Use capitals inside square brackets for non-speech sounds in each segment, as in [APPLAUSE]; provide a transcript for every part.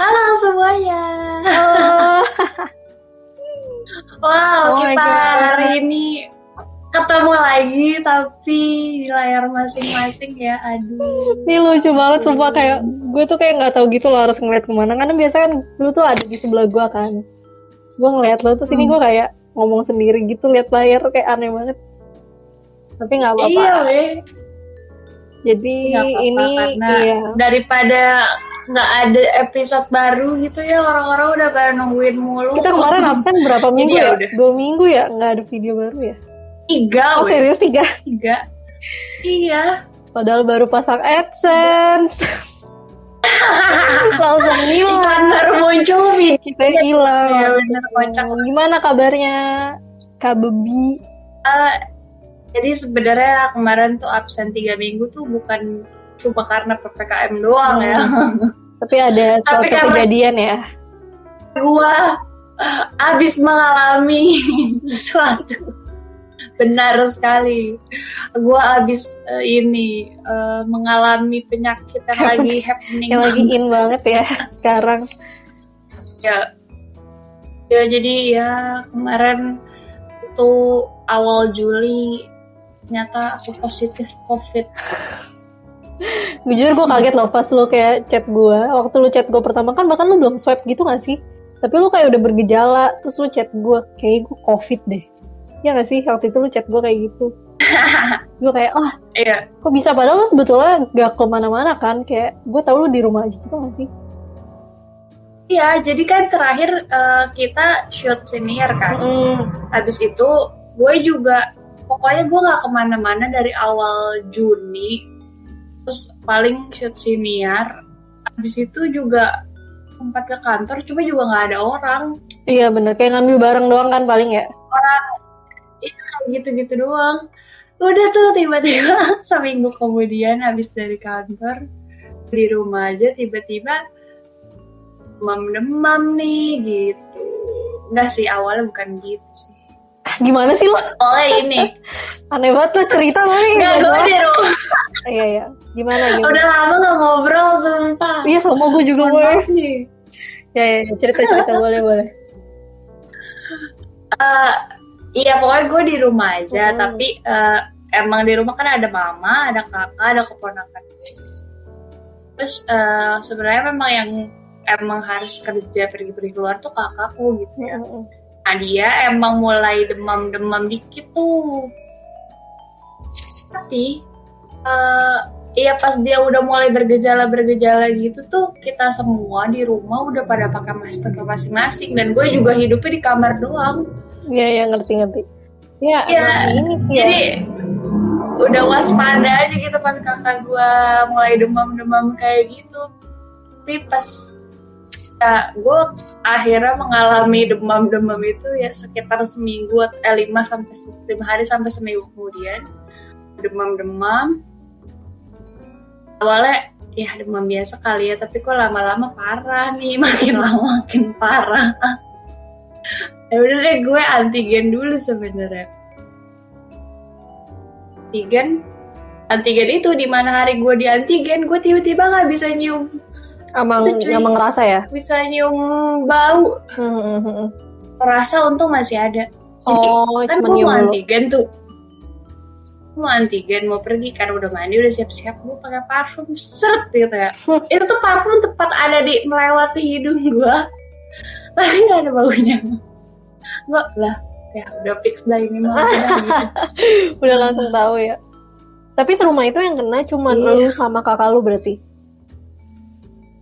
Halo semuanya. Oh. wow, Oh kita hari ini ketemu lagi tapi di layar masing-masing ya. Aduh. Ini lucu banget sumpah kayak gue tuh kayak nggak tahu gitu loh harus ngeliat ke mana karena biasa kan lu tuh ada di sebelah gue kan. Terus gue ngeliat lo terus ini Hmm. gue kayak ngomong sendiri gitu liat layar kayak aneh banget. Tapi nggak apa-apa. Iya. Jadi Nggak apa-apa, ini karena iya. daripada nggak ada episode baru gitu ya orang-orang udah pada nungguin mulu. Kita kemarin absen berapa minggu ya ya? udah. Dua minggu ya nggak ada video baru ya? tiga, Oh serius tiga? tiga. Iya. Padahal baru pasang AdSense. Langsung Iklan hilang. baru muncul. Kita hilang. Iya bener kocak. Gimana kabarnya Kak Bebi? Eh, jadi sebenarnya kemarin tuh absen tiga minggu tuh bukan cuma karena ppkm doang ya. Tapi ada suatu Tapi kejadian ya. Gua abis mengalami [LAUGHS] sesuatu. Benar sekali. Gua abis eh, ini eh, mengalami penyakit yang lagi happening. Yang lagi in banget ya [LAUGHS] sekarang. ya. Ya jadi ya kemarin itu awal Juli ternyata aku positif COVID. [LAUGHS] Jujur gue kaget loh pas lu kayak chat gue. Waktu lu chat gue pertama kan bahkan lu belum swipe gitu gak sih? Tapi lu kayak udah bergejala. Terus lu chat gue. Kayak gue covid deh. Ya gak sih? Waktu itu lu chat gue kayak gitu. [LAUGHS] Terus gue kayak, oh Iya. kok bisa? Padahal lu sebetulnya gak ke mana-mana kan. Kayak gue tau lu di rumah aja gitu gak sih? Iya, jadi kan terakhir eh, kita shoot senior kan. Mm. Habis itu gue juga pokoknya gue nggak ke mana-mana dari awal Juni. Terus paling shoot senior. Habis itu juga sempat ke kantor, cuma juga nggak ada orang. Iya bener. Kayak ngambil barang doang kan paling ya. Iya kayak gitu-gitu doang. Udah tuh tiba-tiba [LAUGHS] seminggu kemudian habis dari kantor di rumah aja tiba-tiba demam-demam nih gitu. Enggak sih awalnya bukan gitu sih. Gimana sih lo? Soalnya ini, [LAUGHS] Aneh banget tuh cerita tapi. Enggak, gue di rumah. Iya iya. Gimana gimana? Udah lama gak ngobrol, sumpah. Iya sama gue juga Mohon boy. maaf nih. Ya, ya, ya, cerita cerita [LAUGHS] boleh boleh. Eh, iya, pokoknya gue di rumah aja. Hmm. Tapi eh, emang di rumah kan ada mama, ada kakak, ada keponakan. Terus eh, sebenarnya memang yang emang harus kerja pergi-pergi keluar tuh kakakku gitu. Mm-mm. Nah dia emang mulai demam-demam dikit tuh. Tapi eh Iya pas dia udah mulai bergejala-bergejala gitu tuh kita semua di rumah udah pada pakai masker masing-masing dan gue juga hidupnya di kamar doang. Iya ya ngerti ngerti. Ya, Iya, emang ini sih ya. Jadi udah waspada aja gitu pas kakak gue mulai demam-demam kayak gitu. Tapi pas ya gue akhirnya mengalami demam-demam itu ya sekitar seminggu eh, lima sampai lima hari sampai seminggu kemudian. Demam-demam. Awalnya ya demam biasa kali ya tapi kok lama-lama parah nih [LAUGHS] makin lama makin parah. Ya udah deh gue antigen dulu sebenarnya. Antigen? Antigen itu di mana hari gue di antigen gue tiba-tiba nggak bisa nyium Emang Itu, cuy. emang ngerasa ya. bisa nyium bau Hmm, hmm, hmm. rasa untung masih ada Oh, kan gue mau antigen tuh mau antigen mau pergi kan udah mandi udah siap-siap gue pakai parfum seret gitu ya [LAUGHS] itu tuh parfum tepat ada di melewati hidung gue [LAUGHS] tapi nggak ada baunya gue lah ya udah fix dah ini mah udah. [LAUGHS] Udah langsung tahu ya. Tapi serumah itu yang kena cuma Iya. lu sama kakak lu berarti.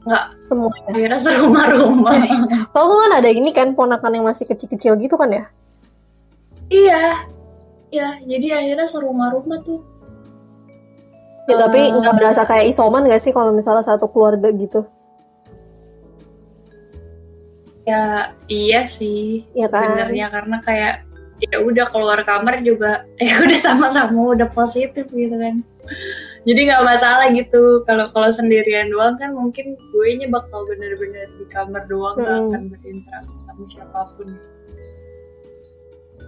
Nggak Semuanya. akhirnya serumah-rumah Kalau kan ada ini kan ponakan yang masih kecil-kecil gitu kan ya? iya iya jadi akhirnya serumah-rumah tuh Ya, tapi Eh. nggak berasa kayak isoman gak sih kalau misalnya satu keluarga gitu? ya iya sih kan? sebenarnya karena kayak ya udah keluar kamar juga [LAUGHS] ya udah sama-sama udah positif gitu kan jadi nggak masalah gitu kalau kalau sendirian doang kan mungkin gue nya bakal bener-bener di kamar doang nggak Hmm. akan berinteraksi sama siapa pun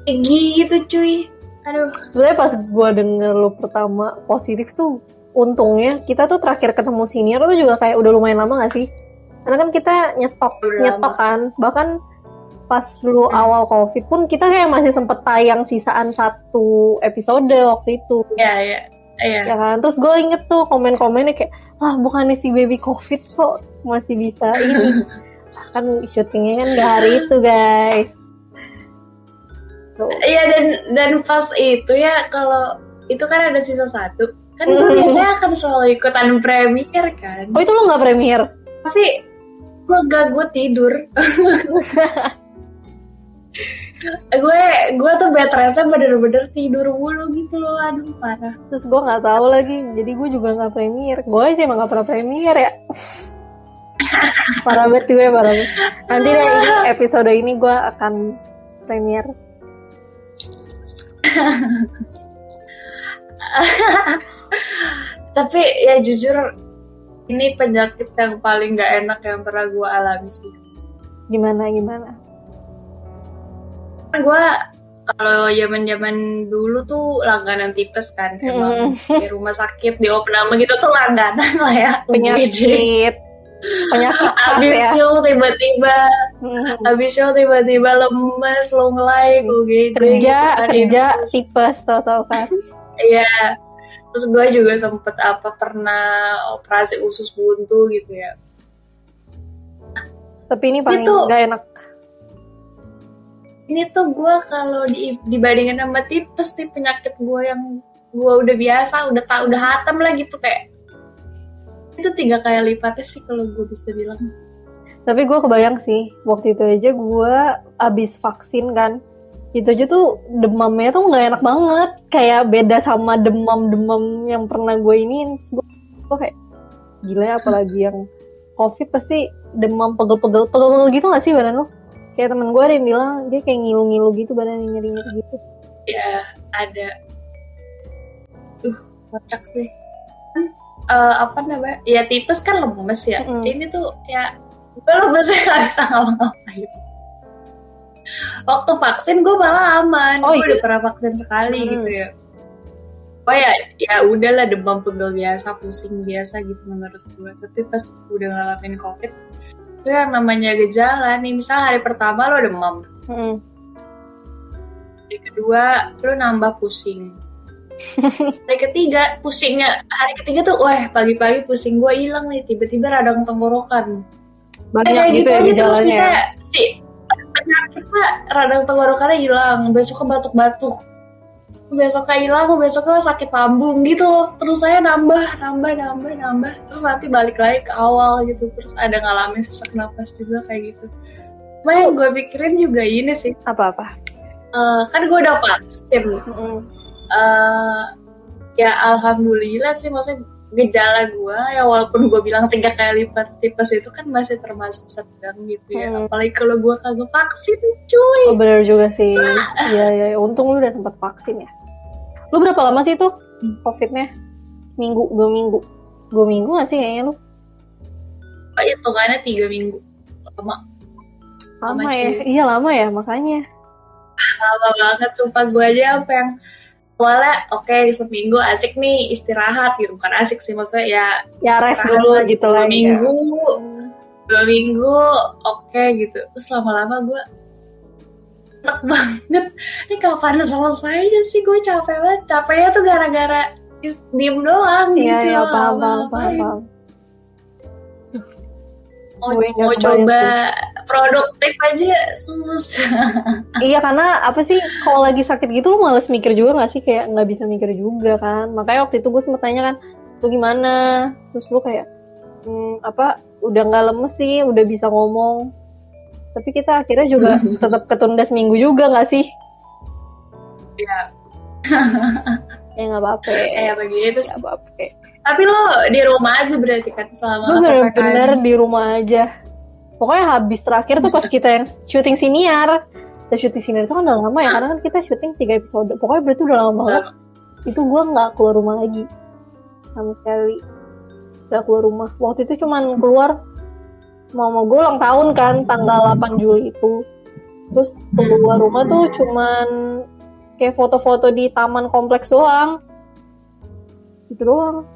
gitu cuy aduh Sebenarnya pas gue denger lu pertama positif tuh untungnya kita tuh terakhir ketemu senior tuh juga kayak udah lumayan lama gak sih? karena kan kita nyetok Udah nyetok kan bahkan pas lu Hmm. awal covid pun kita kayak masih sempet tayang sisaan satu episode waktu itu Iya, iya. Iya. ya kan terus gue inget tuh komen-komennya kayak lah bukannya si baby covid kok masih bisa ini [LAUGHS] kan syutingnya kan gak hari itu guys. Iya dan dan pas itu ya kalau itu kan ada sisa satu kan gue Mhm. biasanya akan selalu ikutan premier kan oh itu lo nggak premier tapi gue gak gue tidur [LAUGHS] gue gue tuh bed restnya bener-bener tidur mulu gitu loh aduh parah. Terus gue nggak tahu lagi jadi gue juga nggak premier. Gue sih emang nggak pernah premier ya. [LAUGHS] Parah banget gue parah banget. Nanti deh ini episode ini gue akan premier. [LAUGHS] Tapi ya jujur ini penyakit yang paling gak enak yang pernah gue alami sih. Gimana gimana gue kalau zaman zaman dulu tuh langganan tipes kan emang di rumah sakit di opname gitu tuh langganan lah ya [LAUGHS] penyakit. Penyakit abis ya. show tiba-tiba Hmm. abis show tiba-tiba lemes lunglai gue gitu kerja kan, kerja ya. Terus- tipes tau tau kan. Iya. Terus gue juga sempet apa pernah operasi usus buntu gitu ya. Tapi ini paling Itu- gak enak ini tuh gue kalau di, dibandingin sama tipes nih penyakit gue yang gue udah biasa udah tak udah hatam lah gitu kayak. Itu tiga kali lipatnya sih kalau gue bisa bilang. Tapi gue kebayang sih waktu itu aja gue abis vaksin kan itu aja tuh demamnya tuh nggak enak banget. Kayak beda sama demam-demam yang pernah gue ini gue kayak gila ya apalagi yang covid pasti demam pegel-pegel pegel-pegel gitu gak sih badan lo kayak temen gue ada yang bilang dia kayak ngilu-ngilu gitu badan nyeri-nyeri gitu. Ya ada. Uh kocak deh. Kan eh, apa namanya ya tipes kan lemes ya. Mm-mm. ini tuh ya gue lemesnya [LAUGHS] gak bisa ngapa-ngapain. Waktu vaksin gue malah aman. Oh, gue iya? udah pernah vaksin sekali Hmm. gitu ya. Oh ya ya udahlah demam pegel biasa pusing biasa gitu menurut gue tapi pas udah ngalamin covid itu yang namanya gejala nih. Misal hari pertama lo demam. Mm-mm. hari kedua lo nambah pusing. [LAUGHS] Hari ketiga pusingnya hari ketiga tuh wah pagi-pagi pusing gue hilang nih. Tiba-tiba radang tenggorokan. Banyak kayak gitu ya aja terus gejalanya bisa si penyakitnya radang tenggorokannya hilang. Besoknya batuk-batuk besoknya hilang besoknya sakit lambung gitu loh terus saya nambah nambah nambah nambah terus nanti balik lagi ke awal gitu terus ada ngalamin sesak napas juga kayak gitu Cuma yang gue pikirin juga ini sih apa-apa eh, kan gue udah vaksin Mm-mm. eh ya alhamdulillah sih maksudnya gejala gue ya walaupun gue bilang tiga kali lipat tipes itu kan masih termasuk sedang gitu ya Hmm. apalagi kalau gue kagak vaksin cuy Oh bener juga sih. Iya iya. Untung lu udah sempat vaksin ya. Lu berapa lama sih Hmm. covidnya? Seminggu, dua minggu, dua minggu gak sih kayaknya lu? oh, hitungannya tiga minggu lama Lama Lama, ya. cuy. Iya lama ya makanya. lama banget sumpah gue aja apa yang awalnya oke seminggu asik nih istirahat gitu bukan asik sih maksudnya ya Ya rest dulu gitu dua lah. ya. minggu dua minggu oke gitu terus lama-lama gue enak banget ini kapan selesainya sih gue capek banget capeknya tuh gara-gara diem doang Iya gitu iya loh, paham paham ngapain. paham. paham. mau, Gue mau coba produktif aja susah [LAUGHS] Iya karena apa sih kalau lagi sakit gitu lu males mikir juga gak sih kayak nggak bisa mikir juga kan. Makanya waktu itu gue sempet tanya kan, lu gimana? Terus lu kayak hmm, apa udah nggak lemes sih, udah bisa ngomong. Tapi kita akhirnya juga [LAUGHS] tetap ketunda seminggu juga gak sih? ya [LAUGHS] Ya nggak apa-apa. kayak begitu Nggak apa-apa. tapi lo di rumah aja berarti kan selama bener-bener di rumah aja. Pokoknya habis terakhir tuh pas kita yang syuting siniar. Kita syuting siniar itu kan udah lama ya, karena kan kita syuting tiga episode. Pokoknya berarti udah lama banget. Itu gue nggak keluar rumah lagi. Sama sekali. Gak keluar rumah. Waktu itu cuman keluar mama gue ulang tahun kan, tanggal 8 Juli itu. Terus keluar rumah tuh cuman kayak foto-foto di taman kompleks doang. Itu doang.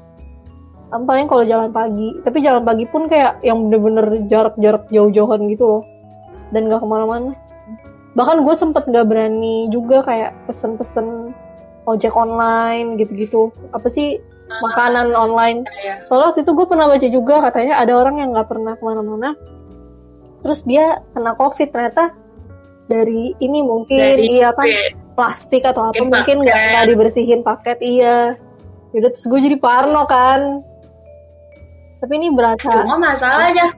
paling kalau jalan pagi tapi jalan pagi pun kayak yang bener-bener jarak-jarak jauh-jauhan gitu loh dan gak ke mana-mana bahkan gue sempet gak berani juga kayak pesen-pesen ojek online gitu-gitu apa sih makanan online. Kayak soalnya waktu itu gue pernah baca juga katanya ada orang yang nggak pernah ke mana-mana. Terus dia kena covid ternyata dari ini mungkin dari iya kan plastik atau apa Mungkin nggak nggak dibersihin paket iya. Yaudah terus gue jadi parno kan. Tapi ini berasa cuma masalahnya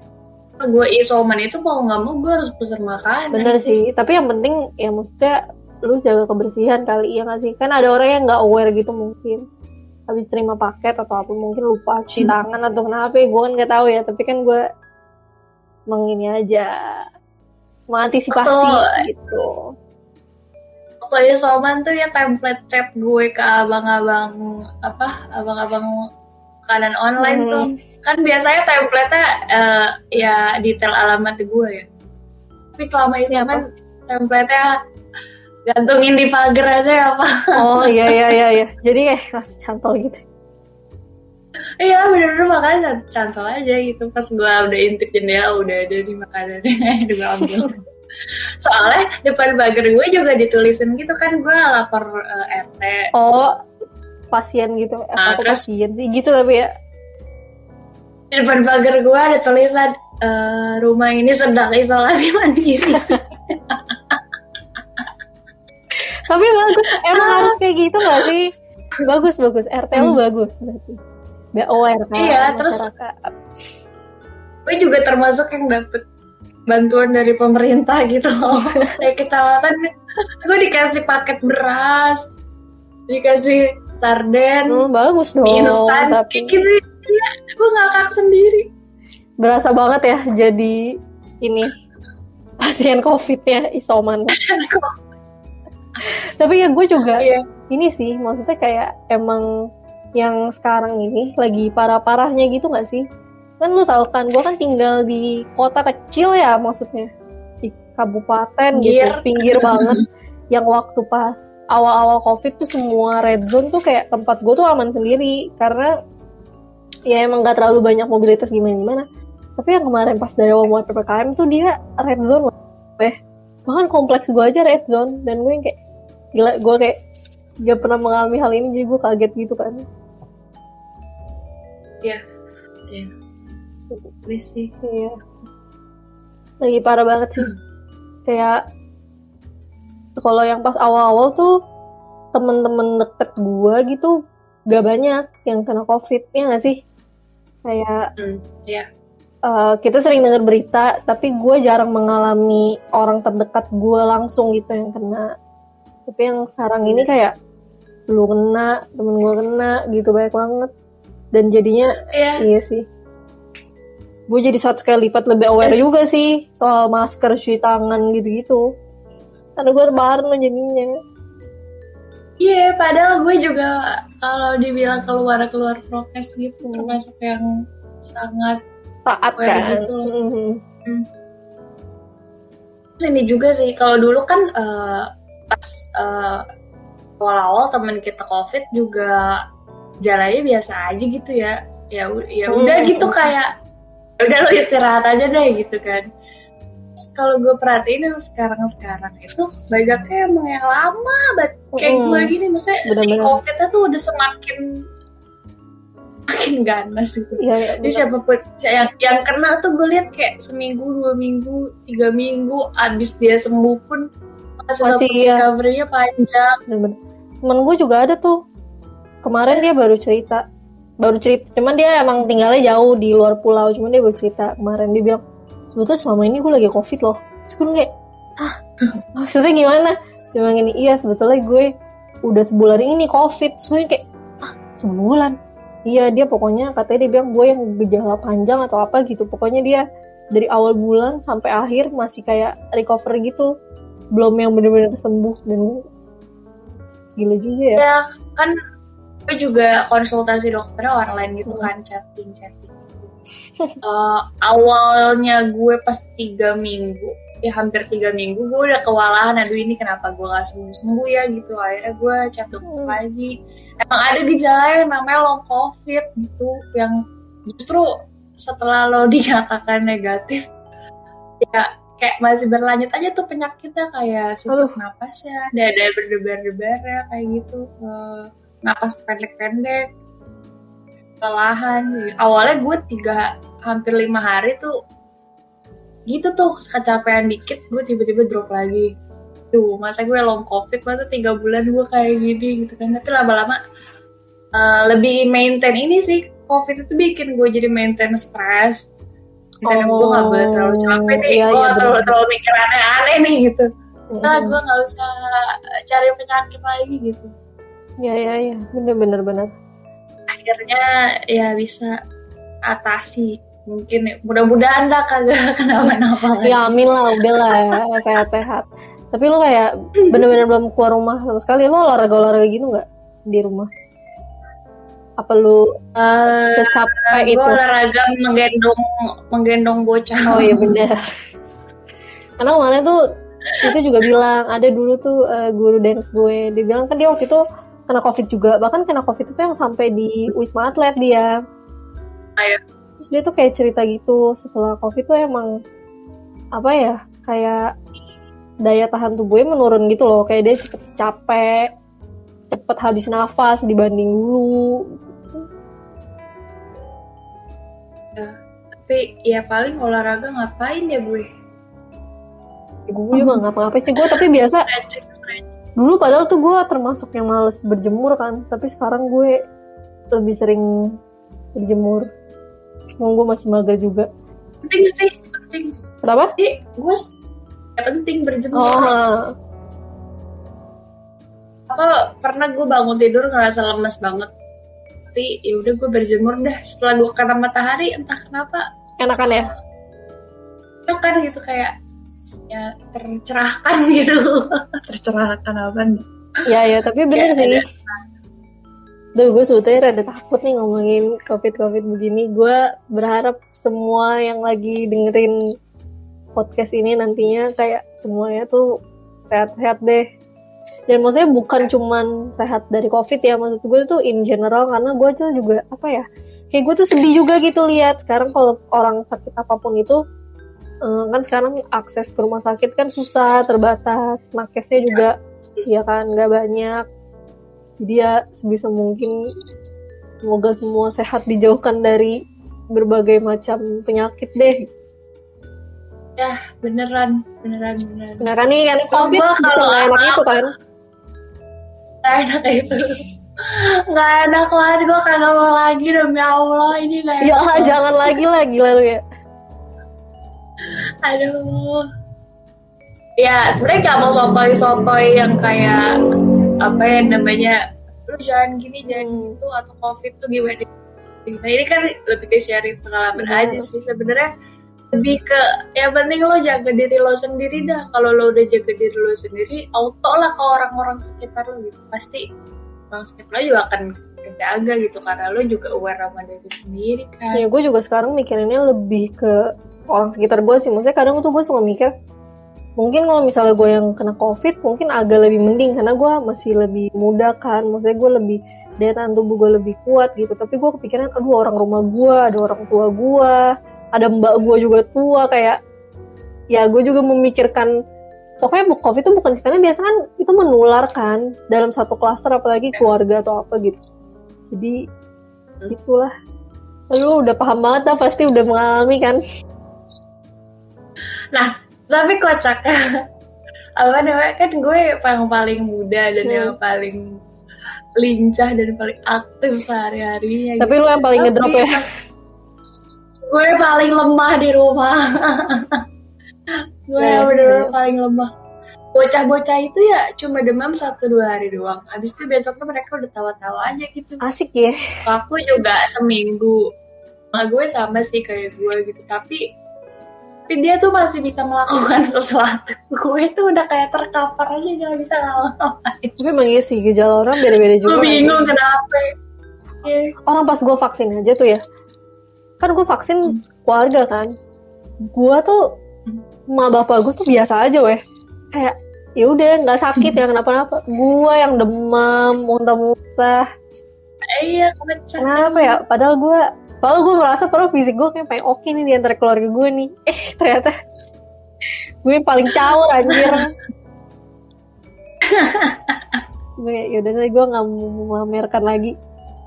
pas gue isoman itu mau nggak mau gue harus pesen makanan bener sih tapi yang penting ya maksudnya lu jaga kebersihan kali iya nggak sih? Kan ada orang yang nggak aware gitu mungkin habis terima paket atau apa mungkin lupa cuci Hmm. tangan atau kenapa ya gue kan nggak tahu ya tapi kan gue mengini aja mengantisipasi Betul. gitu Pokoknya isoman tuh ya template chat gue ke abang-abang apa abang-abang makanan online Hmm. tuh kan biasanya template-nya eh, ya detail alamat gue ya tapi selama isoman template-nya gantungin di pagar aja ya pak. Oh iya iya iya iya. [LAUGHS] Jadi kayak kelas cantol gitu. Iya bener-bener makanya cantol aja gitu. Pas gue udah intip jendela udah ada di makanannya [LAUGHS] gue ambil soalnya depan pagar gue juga ditulisin gitu kan gue lapor eh, RT. Oh pasien gitu. Eh, Ah, aku terus? pasien. Gitu tapi ya. Di depan pagar gue ada tulisan eh, rumah ini sedang isolasi mandiri [LAUGHS] tapi bagus emang harus kayak gitu gak sih? Bagus bagus. RT lu bagus berarti. Kan Iya, terus- gue juga termasuk yang dapet bantuan dari pemerintah gitu loh. [LAUGHS] Kayak kecamatan. Gue dikasih paket beras dikasih sarden Hmm, bagus dong instan tapi gitu. Ya gue ngakak sendiri. Berasa banget ya jadi ini pasien covid ya isoman tapi ya gue juga Iya. ini sih maksudnya kayak emang yang sekarang ini lagi parah-parahnya gitu gak sih? Kan lu tahu kan gue kan tinggal di kota kecil ya maksudnya. Di kabupaten gitu Pinggir. pinggir banget. Yang waktu pas awal-awal covid tuh semua red zone tuh kayak tempat gue tuh aman sendiri. Karena ya emang gak terlalu banyak mobilitas gimana-gimana. Tapi yang kemarin pas dari awal mulai ppkm tuh dia red zone weh. Bahkan kompleks gue aja red zone. Dan gue yang kayak gila gue kayak gak pernah mengalami hal ini jadi gue kaget gitu kan. Please sih. Iya. Lagi parah banget sih. Kayak kalau yang pas awal-awal tuh temen-temen deket gue gitu gak banyak yang kena covid ya gak sih? Kayak Hmm, iya. eh, kita sering dengar berita tapi gue jarang mengalami orang terdekat gue langsung gitu yang kena tapi yang sekarang ini kayak lu kena temen gue kena gitu banyak banget dan jadinya Iya. iya sih gue jadi satu kali lipat lebih aware juga sih soal masker cuci tangan gitu-gitu karena gue parno jadinya Iya, padahal gue juga kalau dibilang keluar keluar prokes gitu Hmm. termasuk yang sangat taat kan gitu. Mhm. Terus ini juga sih kalau dulu kan eh, pas eh, awal-awal temen kita covid juga jalannya biasa aja gitu ya ya ya Hmm. udah gitu kayak "Ya udah lo istirahat aja deh gitu kan kalau gue perhatiin yang sekarang-sekarang itu banyaknya emang yang lama banget kayak Mm-mm. gue gini maksudnya si Bener-bener. covidnya tuh udah semakin makin ganas gitu Iya, iya, jadi bener. siapa pun yang yang kena tuh gue lihat kayak seminggu dua minggu tiga minggu abis dia sembuh pun masih, iya. recovery-nya panjang. Bener-bener. Temen gue juga ada tuh. Kemarin dia baru cerita. Baru cerita cuman dia emang tinggalnya jauh di luar pulau cuman dia baru cerita kemarin. Dia bilang sebetulnya selama ini gue lagi covid loh. Terus gue kayak hah? Maksudnya gimana? Dia bilang gini iya sebetulnya gue udah sebulan ini covid. Terus gue kayak ah sebulan? Iya dia pokoknya katanya dia bilang gue yang gejala panjang atau apa gitu. Pokoknya dia dari awal bulan sampai akhir masih kayak recover gitu belum yang bener-bener sembuh dan gue gila juga ya ya kan gue juga konsultasi dokternya online gitu Hmm. kan chatting chatting [LAUGHS] Eh, awalnya gue pas tiga minggu ya hampir tiga minggu gue udah kewalahan aduh ini kenapa gue gak sembuh sembuh ya gitu akhirnya gue chat dokter Hmm. lagi emang ada gejala yang namanya long covid gitu yang justru setelah lo dinyatakan negatif ya kayak masih berlanjut aja tuh penyakitnya kayak sesak napasnya dada berdebar-debar ya kayak gitu. Eh, napas pendek-pendek kelelahan. Awalnya gue tiga hampir lima hari tuh gitu tuh kecapean dikit gue tiba-tiba drop lagi. Duh masa gue long covid masa tiga bulan gue kayak gini gitu kan. Tapi lama-lama eh, lebih maintain ini sih covid itu bikin gue jadi maintain stres dan gue gak boleh terlalu capek nih. Iya, gue iya, terlalu, terlalu mikir aneh-aneh nih gitu. Mm-mm. nah gue gak usah cari penyakit lagi gitu. Ya ya ya bener bener bener. Akhirnya ya bisa atasi. Mungkin ya. mudah-mudahan dah kagak [LAUGHS] kenapa-napa lagi. ya amin lah udah lah ya. [LAUGHS] Sehat-sehat. Tapi lo kayak bener-bener belum keluar rumah sama sekali. Lo olahraga olahraga gitu nggak di rumah apa lu Eh, secapek itu? olahraga menggendong menggendong bocah. Oh iya bener. Karena kemarin tuh itu juga bilang ada dulu tuh eh, guru dance gue dia bilang kan dia waktu itu kena covid juga. Bahkan kena covid itu yang sampai di wisma atlet dia. Ayo. terus dia tuh kayak cerita gitu setelah covid tuh emang apa ya kayak daya tahan tubuhnya menurun gitu loh. Kayak dia cepet capek cepet habis nafas dibanding dulu tapi ya paling olahraga ngapain ya gue gue juga nggak ngapa-ngapain sih. Gue tapi biasa stretching stretching. dulu padahal tuh gue termasuk yang males berjemur kan. Tapi sekarang gue lebih sering berjemur. Emang gue masih mager juga. Penting sih penting. Kenapa? sih gue ya penting berjemur. Oh, apa pernah gue bangun tidur ngerasa lemes banget tapi ya udah gue berjemur dah. Setelah gue kena matahari entah kenapa. Enakan ya? itu kan gitu kayak ya tercerahkan [LAUGHS] gitu. Tercerahkan apa nih? Ya ya tapi bener Kayak sih. ada- Duh gue sebetulnya rada takut nih ngomongin covid-covid begini. Gue berharap semua yang lagi dengerin podcast ini nantinya kayak semuanya tuh sehat-sehat deh dan maksudnya bukan cuman sehat dari covid ya maksud gue tuh in general karena gue tuh juga apa ya kayak gue tuh sedih juga gitu lihat. Sekarang kalau orang sakit apa pun itu eh, kan sekarang akses ke rumah sakit kan susah terbatas nakesnya juga ya kan nggak banyak. Jadi ya sebisa mungkin semoga semua sehat dijauhkan dari berbagai macam penyakit deh beneran beneran beneran. Nah kan nih kan covid gua bisa nggak enak itu kan? Nggak enak itu. [LAUGHS] Nggak enak banget gue kagak mau lagi demi allah ini nggak ya enak. [LAUGHS] jangan lagi lah gila lu ya. Aduh. Ya sebenarnya gak mau sotoy-sotoy yang kayak apa ya namanya lu jangan gini jangan Hmm. gitu atau covid tuh gimana? Nah, ini kan lebih ke sharing pengalaman Benar. aja sih sebenarnya lebih ke yang penting lo jaga diri lo sendiri dah. Kalau lo udah jaga diri lo sendiri auto lah ke orang-orang sekitar lo gitu. Pasti orang sekitar lo juga akan kejaga gitu karena lo juga aware sama diri sendiri kan. Ya gue juga sekarang mikirinnya lebih ke orang sekitar gue sih. Maksudnya kadang tuh gue suka mikir mungkin kalau misalnya gue yang kena covid mungkin agak lebih mending karena gue masih lebih muda kan. Maksudnya gue lebih daya tahan tubuh gue lebih kuat gitu. Tapi gue kepikiran aduh orang rumah gue ada orang tua gue ada mbak gue juga tua kayak ya gue juga memikirkan pokoknya bu- covid itu bukan karena biasa kan itu menular kan dalam satu klaster apalagi keluarga atau apa gitu. Jadi itulah. Lu udah paham banget dah pasti udah mengalami kan. Tapi kocak. [LAUGHS] Apa namanya kan gue yang paling muda dan Hmm. yang paling lincah dan paling aktif sehari-harinya tapi lu yang paling ngedrop ya gue paling lemah di rumah. Gue Ya, yang bener ya. paling lemah. Bocah-bocah itu ya cuma demam satu dua hari doang. Abis itu besok tuh mereka udah tawa-tawa aja gitu. Asik ya. Aku juga seminggu. Sama gue sama sih kayak gue gitu. Tapi tapi dia tuh masih bisa melakukan [LAUGHS] sesuatu. Gue tuh udah kayak terkapar aja jangan bisa ngapa-ngapain. Tapi emang iya sih gejala orang beda-beda gue juga sih? bingung kenapa. Ya. orang pas gue vaksin aja tuh ya kan gue vaksin keluarga kan gue tuh Ma bapak gue tuh biasa aja weh. Kayak ya udah nggak sakit ya kenapa-napa. Gue yang demam, muntah-muntah. Iya Kenapa ya? Padahal gue Padahal gue merasa padahal fisik gue kayak paling oke nih di antara keluarga gue nih. [LAUGHS] Eh ternyata gue yang paling caur anjir. gue yaudah gue nggak mau memamerkan lagi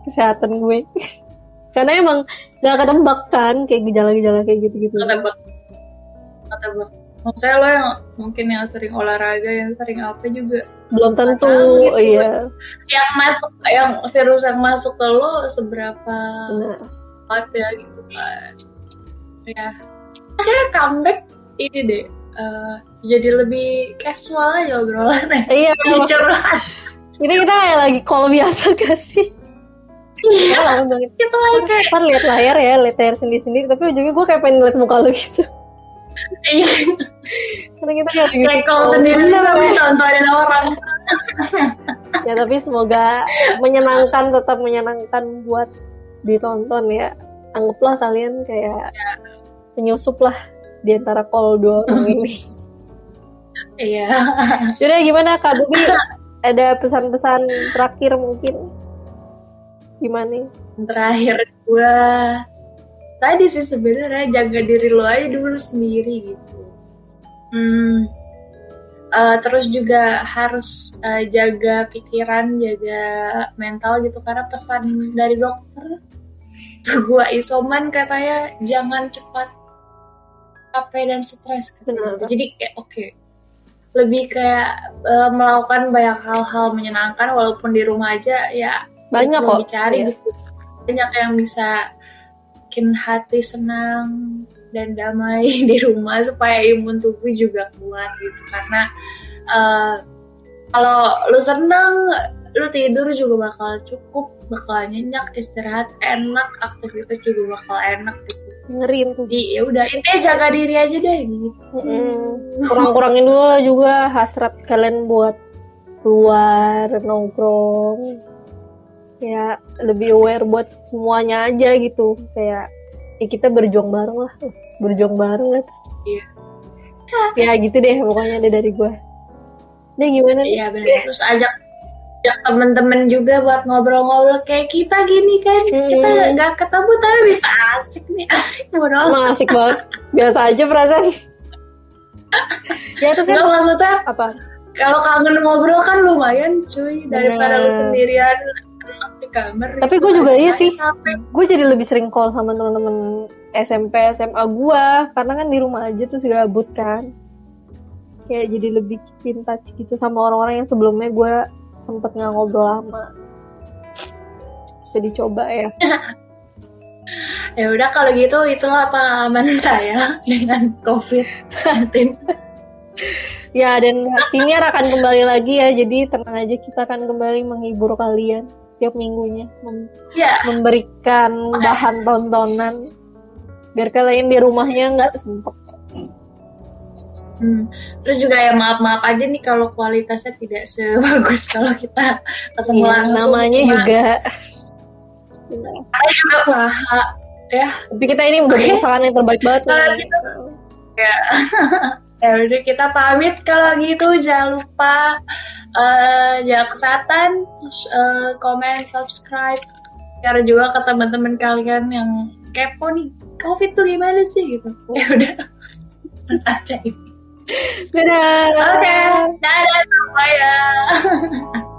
kesehatan gue. [LAUGHS] Karena emang gak ketebak kan kayak gejala-gejala kayak gitu-gitu. Nggak tebak Nggak tebak maksudnya lo yang mungkin yang sering olahraga yang sering apa juga. Belum tentu, tahu gitu. iya. yang masuk yang virus yang masuk ke lo seberapa kuat ya gitu kan. Ya. Akhirnya comeback ini deh eh, jadi lebih casual aja obrolannya. Iya, curhat ini kita lagi call biasa [LAUGHS] gak sih? Iya Iya, lama banget. kita lagi kayak Ntar lihat layar ya, lihat layar sendiri-sendiri. Tapi ujungnya gue kayak pengen ngeliat muka lu gitu. iya Karena kita kayak lagi kayak call call. sendiri Bener, tapi Weh. tontonin orang ya tapi semoga menyenangkan tetap menyenangkan buat ditonton ya anggaplah kalian kayak penyusup lah di antara call dua orang ini iya jadi gimana kak Bubi [LAUGHS] ada pesan-pesan terakhir mungkin gimana terakhir gue tadi sih sebenarnya jaga diri lo aja dulu sendiri gitu hmm, eh, terus juga harus eh, jaga pikiran jaga mental gitu karena pesan dari dokter tuh gue isoman katanya jangan cepat capek dan stres. Benar. jadi kayak oke lebih kayak eh, melakukan banyak hal-hal menyenangkan walaupun di rumah aja ya banyak kok. dicari Iya. gitu. Banyak yang bisa bikin hati senang dan damai [LAUGHS] di rumah supaya imun tubuh juga kuat gitu. Karena eh, kalau lu senang lu tidur juga bakal cukup bakal nyenyak istirahat enak aktivitas juga bakal enak gitu. Dengerin tuh. Ya udah intinya jaga diri aja deh gitu Mm-mm. kurang-kurangin dulu lah juga hasrat kalian buat keluar nongkrong ya lebih aware buat semuanya aja gitu kayak ya kita berjuang bareng lah berjuang bareng lah Iya. ya gitu deh pokoknya deh dari gue deh gimana Iya benar. Terus ajak ajak temen-temen juga buat ngobrol-ngobrol kayak kita gini kan. Kita Hmm. nggak ketemu tapi bisa asik nih, asik bodoh. emang asik banget biasa aja perasaan ya terus kan maksudnya apa kalau kangen ngobrol kan lumayan cuy daripada lu Bener. sendirian enak di kamar. Tapi gua juga iya sih. Gue jadi lebih sering call sama teman-teman SMP SMA gue karena kan di rumah aja tuh gabut kan kayak jadi lebih in touch gitu sama orang-orang yang sebelumnya gue sempet nggak ngobrol lama bisa dicoba ya [LAUGHS] Ya udah kalau gitu itulah pengalaman [LAUGHS] saya dengan COVID-19. [LAUGHS] ya dan senior akan kembali lagi ya jadi tenang aja kita akan kembali menghibur kalian tiap minggunya mem- ya, memberikan bahan tontonan biar kalian di rumahnya nggak sempet. Hmm. terus juga ya maaf-maaf aja nih kalau kualitasnya tidak sebagus [LAUGHS] kalau kita ketemu Iya, langsung. namanya Cuma- juga. Saya juga paha ya. Tapi kita ini udah berusaha yang terbaik banget. Kalau gitu, ya [LAUGHS] ya udah kita pamit kalau gitu. Jangan lupa eh, jaga kesehatan terus eh, komen subscribe. Share juga ke teman-teman kalian yang kepo nih covid tuh gimana sih gitu. [LAUGHS] Ya udah. Aja ini. Dadah. oke dadah semuanya [LAUGHS]